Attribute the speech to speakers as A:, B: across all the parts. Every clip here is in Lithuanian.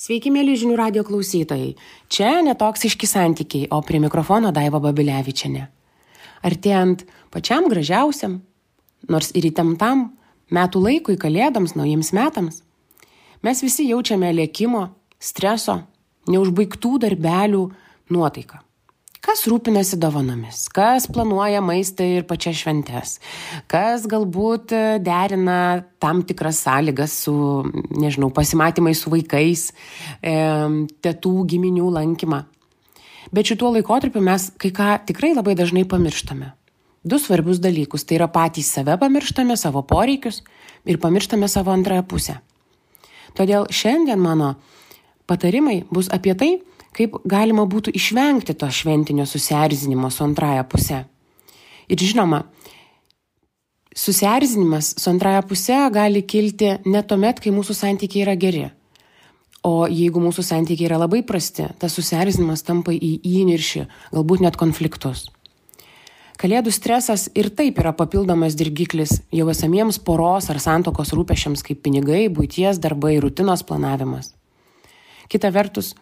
A: Sveiki, mėly žinių radio klausytojai. Čia netoksiški santykiai, o prie mikrofono Daiva Babilevičiane. Artėjant pačiam gražiausiam, nors ir įtemptam metų laikui, kalėdoms, naujiems metams, mes visi jaučiame lėkimo, streso, neužbaigtų darbelių nuotaiką kas rūpinasi dovanomis, kas planuoja maistą ir pačias šventes, kas galbūt e, derina tam tikras sąlygas su, nežinau, pasimatymais su vaikais, e, tėtų giminių lankymą. Bet šituo laikotarpiu mes kai ką tikrai labai dažnai pamirštame. Du svarbius dalykus - tai yra patys save pamirštame, savo poreikius ir pamirštame savo antrąją pusę. Todėl šiandien mano patarimai bus apie tai, kaip galima būtų išvengti to šventinio susierzinimo su antraja puse. Ir žinoma, susierzinimas su antraja puse gali kilti ne tuomet, kai mūsų santykiai yra geri. O jeigu mūsų santykiai yra labai prasti, tas susierzinimas tampa į įniršį, galbūt net konfliktus. Kalėdų stresas ir taip yra papildomas dirgiklis jau esamiems poros ar santokos rūpešiams kaip pinigai, būties darbai, rutinos planavimas. Kita vertus,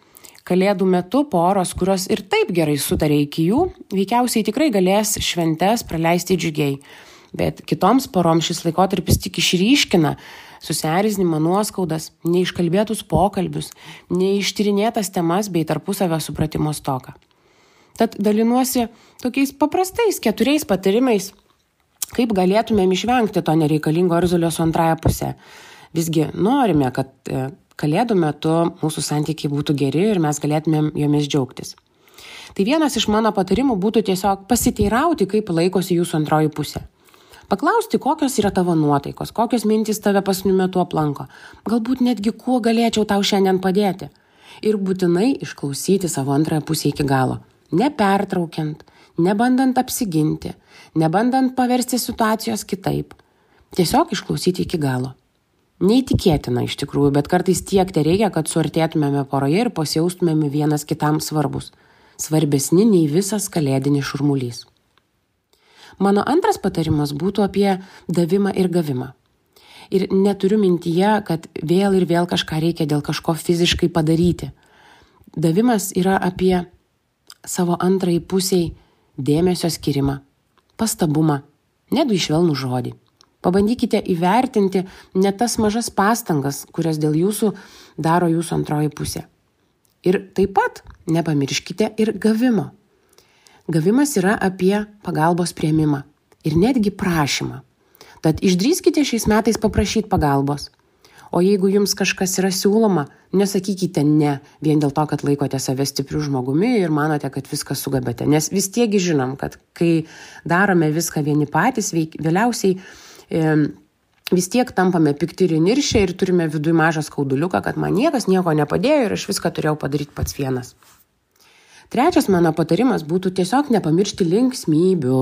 A: kalėdų metu poros, kurios ir taip gerai sutarė iki jų, veikiausiai tikrai galės šventes praleisti džiugiai. Bet kitoms poroms šis laikotarpis tik išryškina susierzinimą, nuoskaudas, neiškalbėtus pokalbius, neištyrinėtas temas bei tarpusavio supratimo stoką. Tad dalinuosi tokiais paprastais keturiais patarimais, kaip galėtumėm išvengti to nereikalingo erzulio su antraja pusė. Visgi norime, kad e, kalėdų metu mūsų santykiai būtų geri ir mes galėtumėm jomis džiaugtis. Tai vienas iš mano patarimų būtų tiesiog pasiteirauti, kaip laikosi jūsų antroji pusė. Paklausti, kokios yra tavo nuotaikos, kokios mintys tave pasniu metu aplanko, galbūt netgi kuo galėčiau tau šiandien padėti. Ir būtinai išklausyti savo antrąją pusę iki galo, nepertraukiant, nebandant apsiginti, nebandant paversti situacijos kitaip. Tiesiog išklausyti iki galo neįtikėtina iš tikrųjų bet kartais tiek tereikia kad suartėtumėme poroje ir pasijaustumėme vienas kitam svarbūs svarbesni nei visas kalėdinis šurmulys. Mano antras patarimas būtų apie davimą ir gavimą. Ir neturiu mintyje kad vėl ir vėl kažką reikia dėl kažko fiziškai padaryti. Davimas yra apie savo antrai pusiai dėmesio skirimą pastabumą netgi švelnų žodį Pabandykite įvertinti net tas mažas pastangas, kurias dėl jūsų daro jūsų antroji pusė. Ir taip pat nepamirškite ir gavimo. Gavimas yra apie pagalbos prieimimą ir netgi prašymą. Tad išdrįskite šiais metais paprašyti pagalbos. O jeigu jums kažkas yra siūloma, nesakykite ne vien dėl to, kad laikote save stipriu žmogumi ir manote, kad viską sugebate. Nes vis tiekgi žinom, kad kai darome viską vieni patys, vėliausiai vis tiek tampame pikti ir niršę ir turime viduj mažą skauduliuką, kad man niekas nieko nepadėjo ir aš viską turėjau padaryti pats vienas. Trečias mano patarimas būtų tiesiog nepamiršti linksmybių.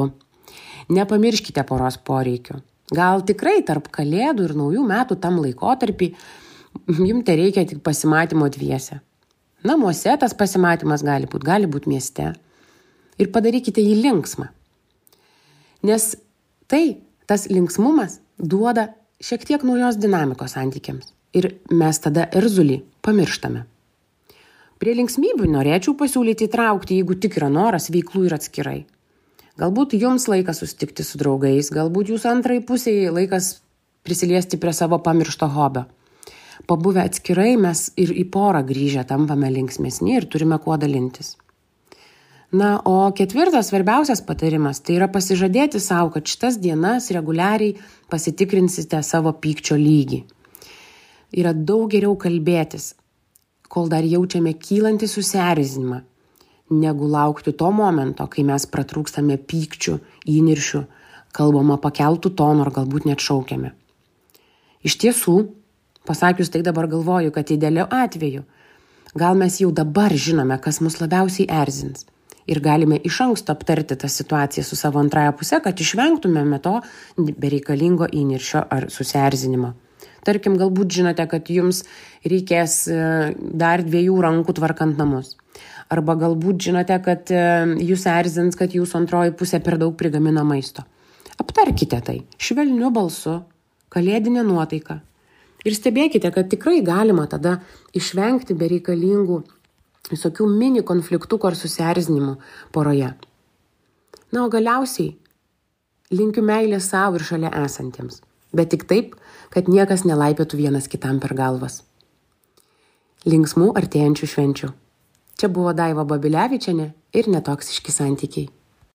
A: Nepamirškite poros poreikių. Gal tikrai tarp kalėdų ir naujų metų tam laikotarpį jums tai reikia tik pasimatymo dviese. Namuose tas pasimatymas gali būti, gali būti mieste. Ir padarykite jį linksmą. Nes tai tas linksmumas duoda šiek tiek naujos dinamikos santykiams ir mes tada erzulį pamirštame. Prie linksmybių norėčiau pasiūlyti įtraukti, jeigu tik yra noras, veiklų ir atskirai. Galbūt jums laikas susitikti su draugais, galbūt jūsų antrai pusiai laikas prisiliesti prie savo pamiršto hobio. Pabuvę atskirai mes ir į porą grįžę tampame linksmėsni ir turime kuo dalintis na o ketvirtas svarbiausias patarimas tai yra pasižadėti sau kad šitas dienas reguliariai pasitikrinsite savo pykčio lygį. Yra daug geriau kalbėtis kol dar jaučiame kylantį susierzinimą negu laukti to momento kai mes pratrūkstame pykčiu įniršiu kalbama pakeltu tonu ar galbūt net šaukiame. Iš tiesų pasakius tai dabar galvoju kad idealiu atveju gal mes jau dabar žinome kas mus labiausiai erzins ir galime iš anksto aptarti tą situaciją su savo antrąja puse, kad išvengtumėme to bereikalingo įniršio ar susierzinimo. Tarkim, galbūt žinote, kad jums reikės e, dar dviejų rankų tvarkant namus. Arba galbūt žinote, kad e, jūs erzins, kad jūsų antroji pusė per daug prigamina maisto. Aptarkite tai švelniu balsu, kalėdinė nuotaika. Ir stebėkite, kad tikrai galima tada išvengti bereikalingų visokių mini konfliktukų ar susierzinimų poroje. Na, o galiausiai linkiu meilės savo ir šalia esantiems, bet tik taip, kad niekas nelaipėtų vienas kitam per galvas. Linksmų artėjančių švenčių. Čia buvo Daiva Babilevičiane ir netoksiški santykiai.